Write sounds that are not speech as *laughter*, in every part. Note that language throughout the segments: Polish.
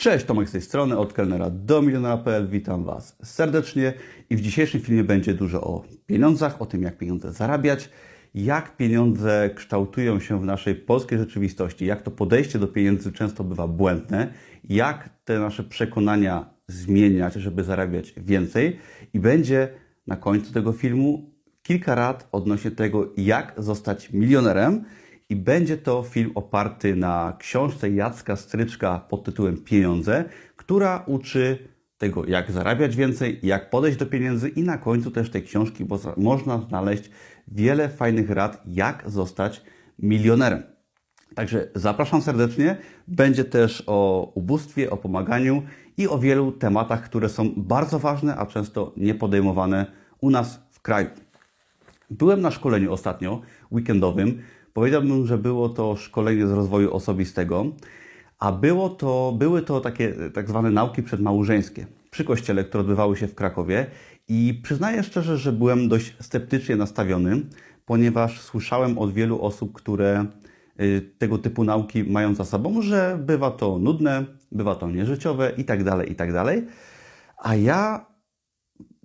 Cześć, Tomek z tej strony, od kelnera do milionera.pl. Witam Was serdecznie i w dzisiejszym filmie będzie dużo o pieniądzach, o tym jak pieniądze zarabiać, jak pieniądze kształtują się w naszej polskiej rzeczywistości, jak to podejście do pieniędzy często bywa błędne, jak te nasze przekonania zmieniać, żeby zarabiać więcej i będzie na końcu tego filmu kilka rad odnośnie tego, jak zostać milionerem i będzie to film oparty na książce Jacka Stryczka pod tytułem Pieniądze, która uczy tego, jak zarabiać więcej, jak podejść do pieniędzy i na końcu też tej książki bo można znaleźć wiele fajnych rad, jak zostać milionerem. Także zapraszam serdecznie. Będzie też o ubóstwie, o pomaganiu i o wielu tematach, które są bardzo ważne, a często niepodejmowane u nas w kraju. Byłem na szkoleniu ostatnio, weekendowym, Powiedziałbym, że było to szkolenie z rozwoju osobistego, a było to, były to takie tak zwane nauki przedmałżeńskie przy kościele, które odbywały się w Krakowie i przyznaję szczerze, że byłem dość sceptycznie nastawiony, ponieważ słyszałem od wielu osób, które y, tego typu nauki mają za sobą, że bywa to nudne, bywa to nieżyciowe i tak dalej, i tak. A ja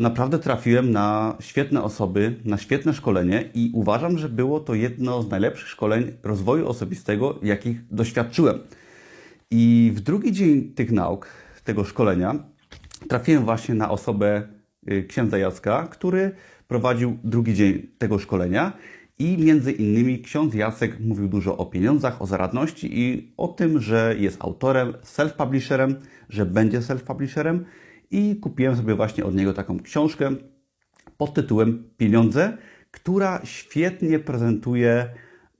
naprawdę trafiłem na świetne osoby, na świetne szkolenie i uważam, że było to jedno z najlepszych szkoleń rozwoju osobistego, jakich doświadczyłem. I w drugi dzień tych nauk, tego szkolenia, trafiłem właśnie na osobę y, księdza Jacka, który prowadził drugi dzień tego szkolenia. I między innymi ksiądz Jacek mówił dużo o pieniądzach, o zaradności i o tym, że jest autorem, self-publisherem, że będzie self-publisherem i kupiłem sobie właśnie od niego taką książkę pod tytułem Pieniądze, która świetnie prezentuje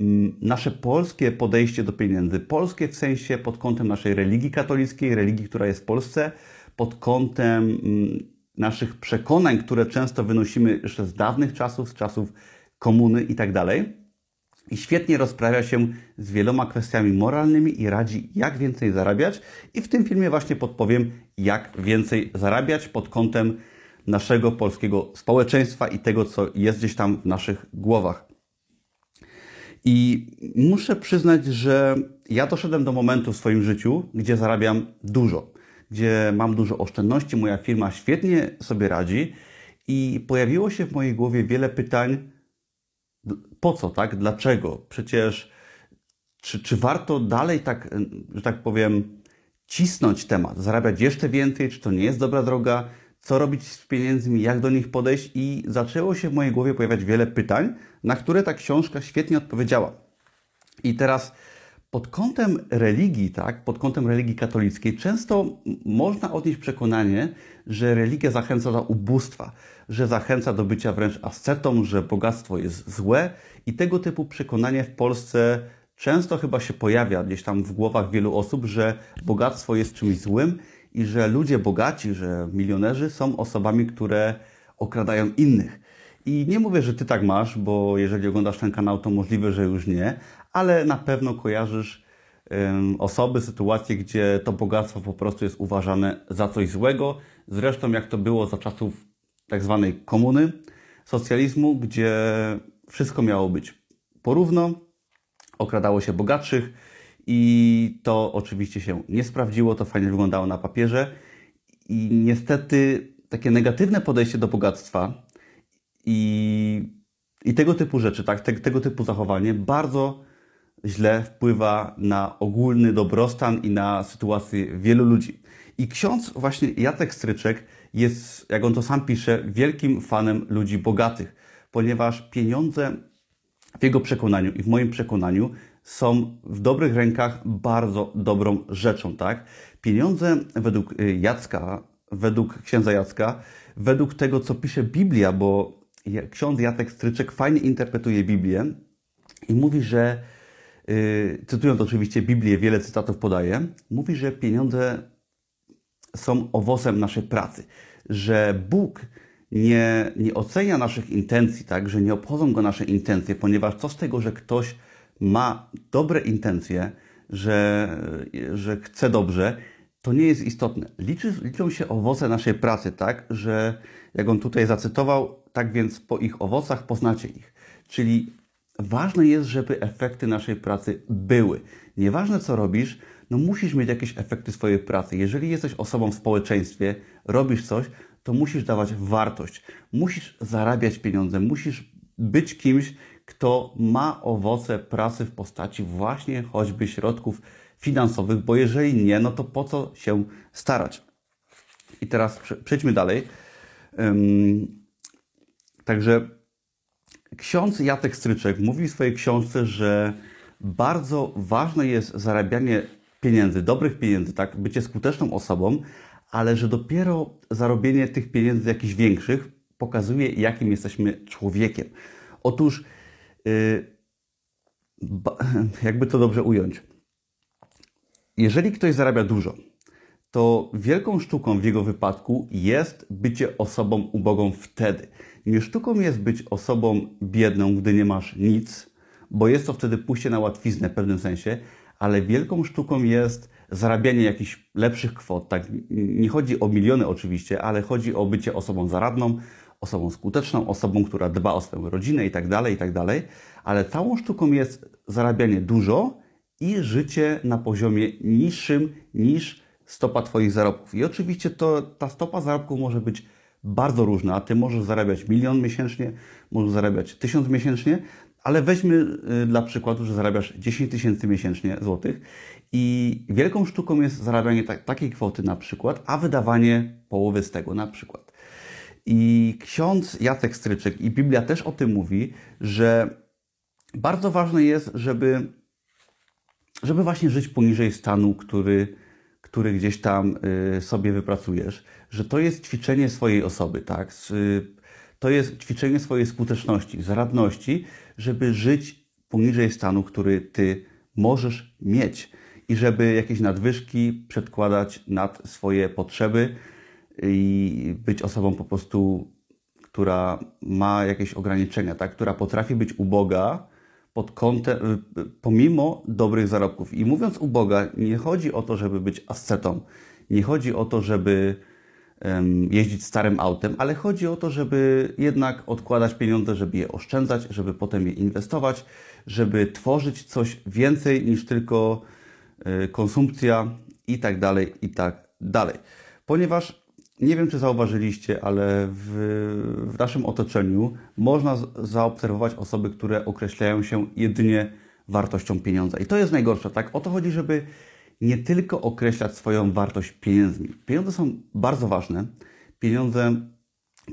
mm, nasze polskie podejście do pieniędzy. Polskie w sensie pod kątem naszej religii katolickiej, religii, która jest w Polsce, pod kątem mm, naszych przekonań, które często wynosimy jeszcze z dawnych czasów, z czasów komuny i tak dalej i świetnie rozprawia się z wieloma kwestiami moralnymi i radzi, jak więcej zarabiać. I w tym filmie właśnie podpowiem, jak więcej zarabiać pod kątem naszego polskiego społeczeństwa i tego, co jest gdzieś tam w naszych głowach. I muszę przyznać, że ja doszedłem do momentu w swoim życiu, gdzie zarabiam dużo, gdzie mam dużo oszczędności, moja firma świetnie sobie radzi i pojawiło się w mojej głowie wiele pytań, po co, tak? Dlaczego? Przecież czy, czy warto dalej tak, że tak powiem, cisnąć temat, zarabiać jeszcze więcej, czy to nie jest dobra droga, co robić z pieniędzmi, jak do nich podejść i zaczęło się w mojej głowie pojawiać wiele pytań, na które ta książka świetnie odpowiedziała. I teraz pod kątem religii, tak, pod kątem religii katolickiej, często można odnieść przekonanie, że religia zachęca do ubóstwa, że zachęca do bycia wręcz ascetą, że bogactwo jest złe i tego typu przekonanie w Polsce często chyba się pojawia gdzieś tam w głowach wielu osób, że bogactwo jest czymś złym i że ludzie bogaci, że milionerzy są osobami, które okradają innych. I nie mówię, że ty tak masz, bo jeżeli oglądasz ten kanał, to możliwe, że już nie, ale na pewno kojarzysz osoby, sytuacje, gdzie to bogactwo po prostu jest uważane za coś złego. Zresztą jak to było za czasów tak zwanej komuny, socjalizmu, gdzie wszystko miało być porówno, okradało się bogatszych i to oczywiście się nie sprawdziło, to fajnie wyglądało na papierze i niestety takie negatywne podejście do bogactwa i, i tego typu rzeczy, tak, te, tego typu zachowanie bardzo źle wpływa na ogólny dobrostan i na sytuację wielu ludzi. I ksiądz właśnie Jacek Stryczek jest, jak on to sam pisze, wielkim fanem ludzi bogatych, ponieważ pieniądze w jego przekonaniu i w moim przekonaniu są w dobrych rękach bardzo dobrą rzeczą, tak? Pieniądze według y, Jacka, według księdza Jacka, według tego, co pisze Biblia, bo ksiądz Jacek Stryczek fajnie interpretuje Biblię i mówi, że yy, cytując oczywiście Biblię, wiele cytatów podaje, mówi, że pieniądze są owocem naszej pracy, że Bóg nie, nie ocenia naszych intencji, tak, że nie obchodzą go nasze intencje, ponieważ co z tego, że ktoś ma dobre intencje, że, że chce dobrze, to nie jest istotne. Liczy, liczą się owoce naszej pracy, tak, że jak on tutaj zacytował, tak więc po ich owocach poznacie ich. Czyli ważne jest, żeby efekty naszej pracy były. Nieważne co robisz, no musisz mieć jakieś efekty swojej pracy. Jeżeli jesteś osobą w społeczeństwie, robisz coś, to musisz dawać wartość. Musisz zarabiać pieniądze, musisz być kimś, kto ma owoce pracy w postaci właśnie choćby środków finansowych, bo jeżeli nie, no to po co się starać? I teraz przejdźmy dalej. Także ksiądz Jacek Stryczek mówi w swojej książce, że bardzo ważne jest zarabianie pieniędzy, dobrych pieniędzy, tak, bycie skuteczną osobą, ale że dopiero zarobienie tych pieniędzy jakichś większych pokazuje, jakim jesteśmy człowiekiem. Otóż, yy, *laughs* jakby to dobrze ująć, jeżeli ktoś zarabia dużo, to wielką sztuką w jego wypadku jest bycie osobą ubogą wtedy. Nie sztuką jest być osobą biedną, gdy nie masz nic, bo jest to wtedy pójście na łatwiznę w pewnym sensie, ale wielką sztuką jest zarabianie jakichś lepszych kwot. Tak? Nie chodzi o miliony oczywiście, ale chodzi o bycie osobą zaradną, osobą skuteczną, osobą, która dba o swoją rodzinę i tak dalej, i tak dalej. Ale całą sztuką jest zarabianie dużo i życie na poziomie niższym niż stopa Twoich zarobków. I oczywiście to, ta stopa zarobków może być bardzo różna. Ty możesz zarabiać milion miesięcznie, możesz zarabiać tysiąc miesięcznie, ale weźmy y, dla przykładu, że zarabiasz 10 tysięcy miesięcznie złotych i wielką sztuką jest zarabianie ta takiej kwoty na przykład, a wydawanie połowy z tego na przykład. I ksiądz Jacek Stryczek i Biblia też o tym mówi, że bardzo ważne jest, żeby, żeby właśnie żyć poniżej stanu, który, który gdzieś tam y, sobie wypracujesz, że to jest ćwiczenie swojej osoby, tak? To jest ćwiczenie swojej skuteczności, zaradności, żeby żyć poniżej stanu, który ty możesz mieć i żeby jakieś nadwyżki przedkładać nad swoje potrzeby i być osobą po prostu, która ma jakieś ograniczenia, tak? która potrafi być uboga pod kątem, pomimo dobrych zarobków. I mówiąc uboga, nie chodzi o to, żeby być ascetą, nie chodzi o to, żeby jeździć starym autem, ale chodzi o to, żeby jednak odkładać pieniądze, żeby je oszczędzać, żeby potem je inwestować, żeby tworzyć coś więcej niż tylko e, konsumpcja i tak dalej, i tak dalej. Ponieważ nie wiem, czy zauważyliście, ale w, w naszym otoczeniu można zaobserwować osoby, które określają się jedynie wartością pieniądza. I to jest najgorsze, tak? O to chodzi, żeby nie tylko określać swoją wartość pieniędzmi. Pieniądze są bardzo ważne. Pieniądze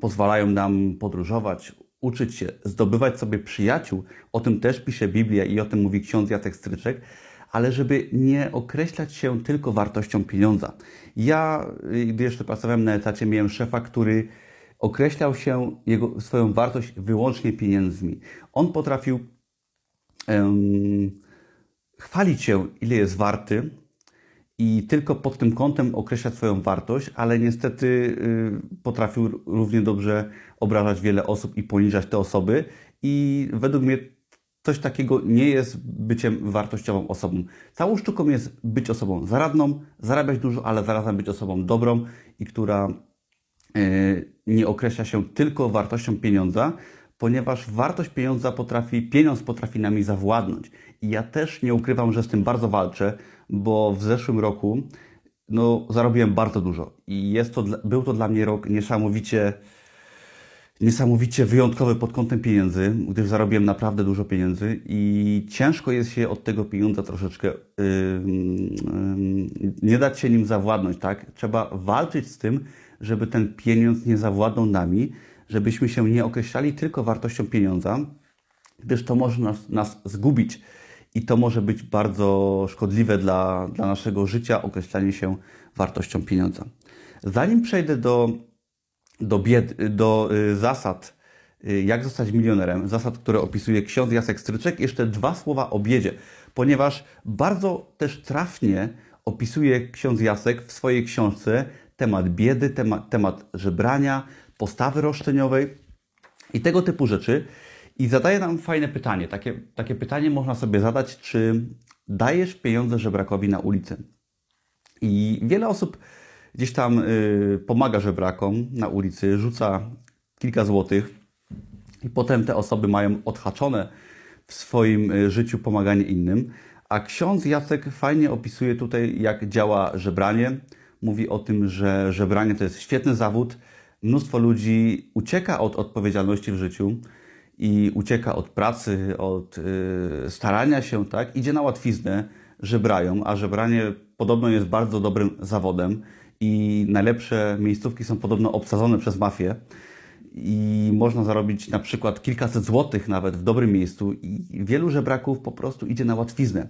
pozwalają nam podróżować, uczyć się, zdobywać sobie przyjaciół. O tym też pisze Biblia i o tym mówi ksiądz Jacek Stryczek, ale żeby nie określać się tylko wartością pieniądza. Ja, gdy jeszcze pracowałem na etacie, miałem szefa, który określał się jego, swoją wartość wyłącznie pieniędzmi. On potrafił um, chwalić się, ile jest warty, i tylko pod tym kątem określa swoją wartość, ale niestety y, potrafił równie dobrze obrażać wiele osób i poniżać te osoby. I według mnie coś takiego nie jest byciem wartościową osobą. Całą sztuką jest być osobą zaradną, zarabiać dużo, ale zarazem być osobą dobrą i która y, nie określa się tylko wartością pieniądza, ponieważ wartość pieniądza potrafi, pieniądz potrafi nami zawładnąć. I ja też nie ukrywam, że z tym bardzo walczę, bo w zeszłym roku no, zarobiłem bardzo dużo i jest to, był to dla mnie rok niesamowicie, niesamowicie wyjątkowy pod kątem pieniędzy, gdyż zarobiłem naprawdę dużo pieniędzy i ciężko jest się od tego pieniądza troszeczkę yy, yy, nie dać się nim zawładnąć, tak? Trzeba walczyć z tym, żeby ten pieniądz nie zawładnął nami, żebyśmy się nie określali tylko wartością pieniądza, gdyż to może nas, nas zgubić i to może być bardzo szkodliwe dla, dla naszego życia, określanie się wartością pieniądza. Zanim przejdę do, do, bied, do y, zasad, y, jak zostać milionerem, zasad, które opisuje ksiądz Jacek Stryczek, jeszcze dwa słowa o biedzie, ponieważ bardzo też trafnie opisuje ksiądz Jacek w swojej książce temat biedy, temat, temat żebrania, postawy roszczeniowej i tego typu rzeczy. I zadaje nam fajne pytanie. Takie, takie pytanie można sobie zadać, czy dajesz pieniądze żebrakowi na ulicy? I wiele osób gdzieś tam y, pomaga żebrakom na ulicy, rzuca kilka złotych i potem te osoby mają odhaczone w swoim y, życiu pomaganie innym. A ksiądz Jacek fajnie opisuje tutaj, jak działa żebranie. Mówi o tym, że żebranie to jest świetny zawód. Mnóstwo ludzi ucieka od odpowiedzialności w życiu i ucieka od pracy, od yy, starania się, tak? Idzie na łatwiznę, żebrają, a żebranie podobno jest bardzo dobrym zawodem i najlepsze miejscówki są podobno obsadzone przez mafię i można zarobić na przykład kilkaset złotych nawet w dobrym miejscu i wielu żebraków po prostu idzie na łatwiznę.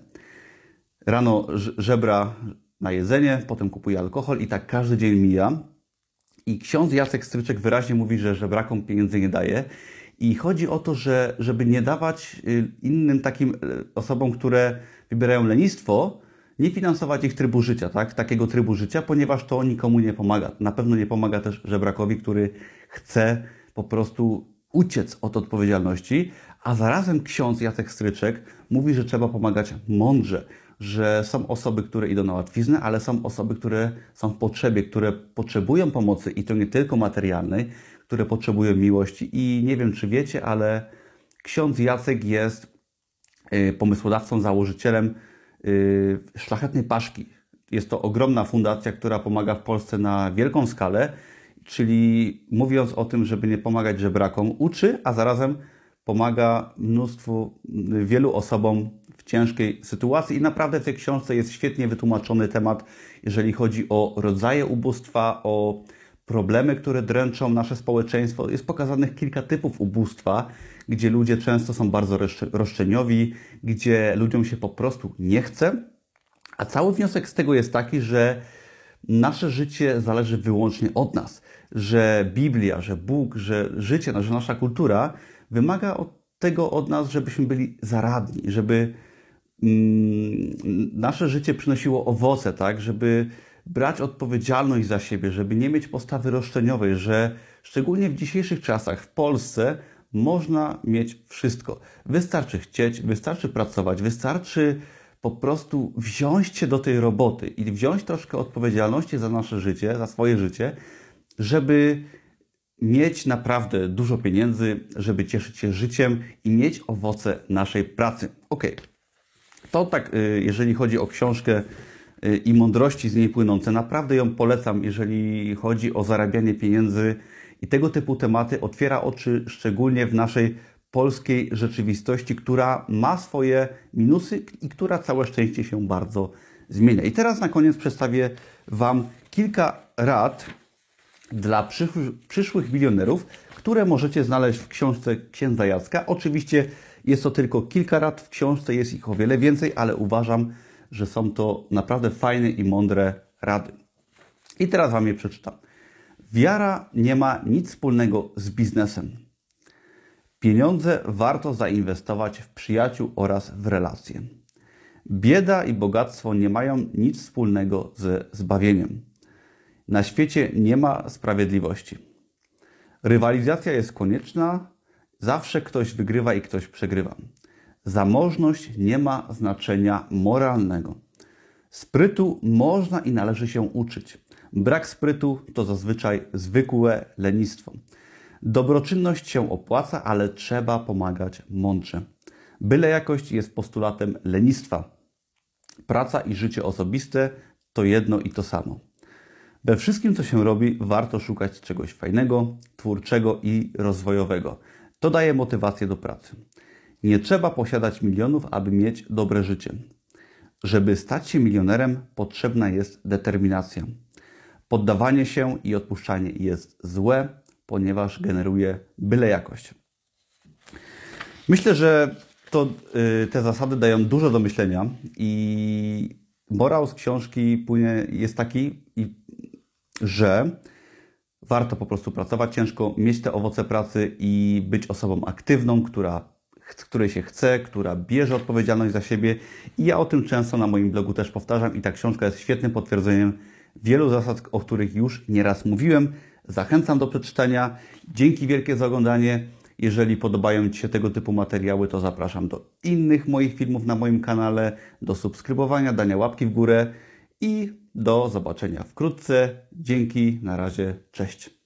Rano żebra na jedzenie, potem kupuje alkohol i tak każdy dzień mija. I ksiądz Jacek Stryczek wyraźnie mówi, że żebrakom pieniędzy nie daje. I chodzi o to, że żeby nie dawać y, innym takim y, osobom, które wybierają lenistwo, nie finansować ich trybu życia, tak? takiego trybu życia, ponieważ to nikomu nie pomaga. Na pewno nie pomaga też żebrakowi, który chce po prostu uciec od odpowiedzialności, a zarazem ksiądz Jacek Stryczek mówi, że trzeba pomagać mądrze, że są osoby, które idą na łatwiznę, ale są osoby, które są w potrzebie, które potrzebują pomocy i to nie tylko materialnej, które potrzebują miłości. I nie wiem, czy wiecie, ale ksiądz Jacek jest y, pomysłodawcą, założycielem Szlachetnej Paszki. Jest to ogromna fundacja, która pomaga w Polsce na wielką skalę, czyli mówiąc o tym, żeby nie pomagać żebrakom, uczy, a zarazem pomaga mnóstwu, wielu osobom w ciężkiej sytuacji i naprawdę w tej książce jest świetnie wytłumaczony temat, jeżeli chodzi o rodzaje ubóstwa, o problemy, które dręczą nasze społeczeństwo. Jest pokazanych kilka typów ubóstwa, gdzie ludzie często są bardzo roszczeniowi, gdzie ludziom się po prostu nie chce. A cały wniosek z tego jest taki, że nasze życie zależy wyłącznie od nas, że Biblia, że Bóg, że życie, że nasza kultura wymaga od tego od nas, żebyśmy byli zaradni, żeby mm, nasze życie przynosiło owoce, tak, żeby brać odpowiedzialność za siebie, żeby nie mieć postawy roszczeniowej, że szczególnie w dzisiejszych czasach w Polsce można mieć wszystko. Wystarczy chcieć, wystarczy pracować, wystarczy po prostu wziąć się do tej roboty i wziąć troszkę odpowiedzialności za nasze życie, za swoje życie, żeby mieć naprawdę dużo pieniędzy, żeby cieszyć się życiem i mieć owoce naszej pracy. Ok, to tak, y, jeżeli chodzi o książkę i mądrości z niej płynące, naprawdę ją polecam, jeżeli chodzi o zarabianie pieniędzy i tego typu tematy. Otwiera oczy szczególnie w naszej polskiej rzeczywistości, która ma swoje minusy i która całe szczęście się bardzo zmienia. I teraz na koniec przedstawię Wam kilka rad dla przyszłych, przyszłych milionerów, które możecie znaleźć w książce księdza Jacka. Oczywiście jest to tylko kilka rad, w książce jest ich o wiele więcej, ale uważam, że są to naprawdę fajne i mądre rady. I teraz Wam je przeczytam. Wiara nie ma nic wspólnego z biznesem. Pieniądze warto zainwestować w przyjaciół oraz w relacje. Bieda i bogactwo nie mają nic wspólnego ze zbawieniem. Na świecie nie ma sprawiedliwości. Rywalizacja jest konieczna, zawsze ktoś wygrywa i ktoś przegrywa. Zamożność nie ma znaczenia moralnego. Sprytu można i należy się uczyć. Brak sprytu to zazwyczaj zwykłe lenistwo. Dobroczynność się opłaca, ale trzeba pomagać mądrze. Byle jakość jest postulatem lenistwa. Praca i życie osobiste to jedno i to samo. We wszystkim, co się robi, warto szukać czegoś fajnego, twórczego i rozwojowego. To daje motywację do pracy. Nie trzeba posiadać milionów, aby mieć dobre życie. Żeby stać się milionerem, potrzebna jest determinacja. Poddawanie się i odpuszczanie jest złe, ponieważ generuje byle jakość. Myślę, że to, y, te zasady dają dużo do myślenia i morał z książki płynie, jest taki, że warto po prostu pracować ciężko, mieć te owoce pracy i być osobą aktywną, która, której się chce, która bierze odpowiedzialność za siebie. I ja o tym często na moim blogu też powtarzam i ta książka jest świetnym potwierdzeniem wielu zasad, o których już nieraz mówiłem. Zachęcam do przeczytania. Dzięki wielkie za oglądanie. Jeżeli podobają Ci się tego typu materiały, to zapraszam do innych moich filmów na moim kanale, do subskrybowania, dania łapki w górę i do zobaczenia wkrótce. Dzięki, na razie, cześć.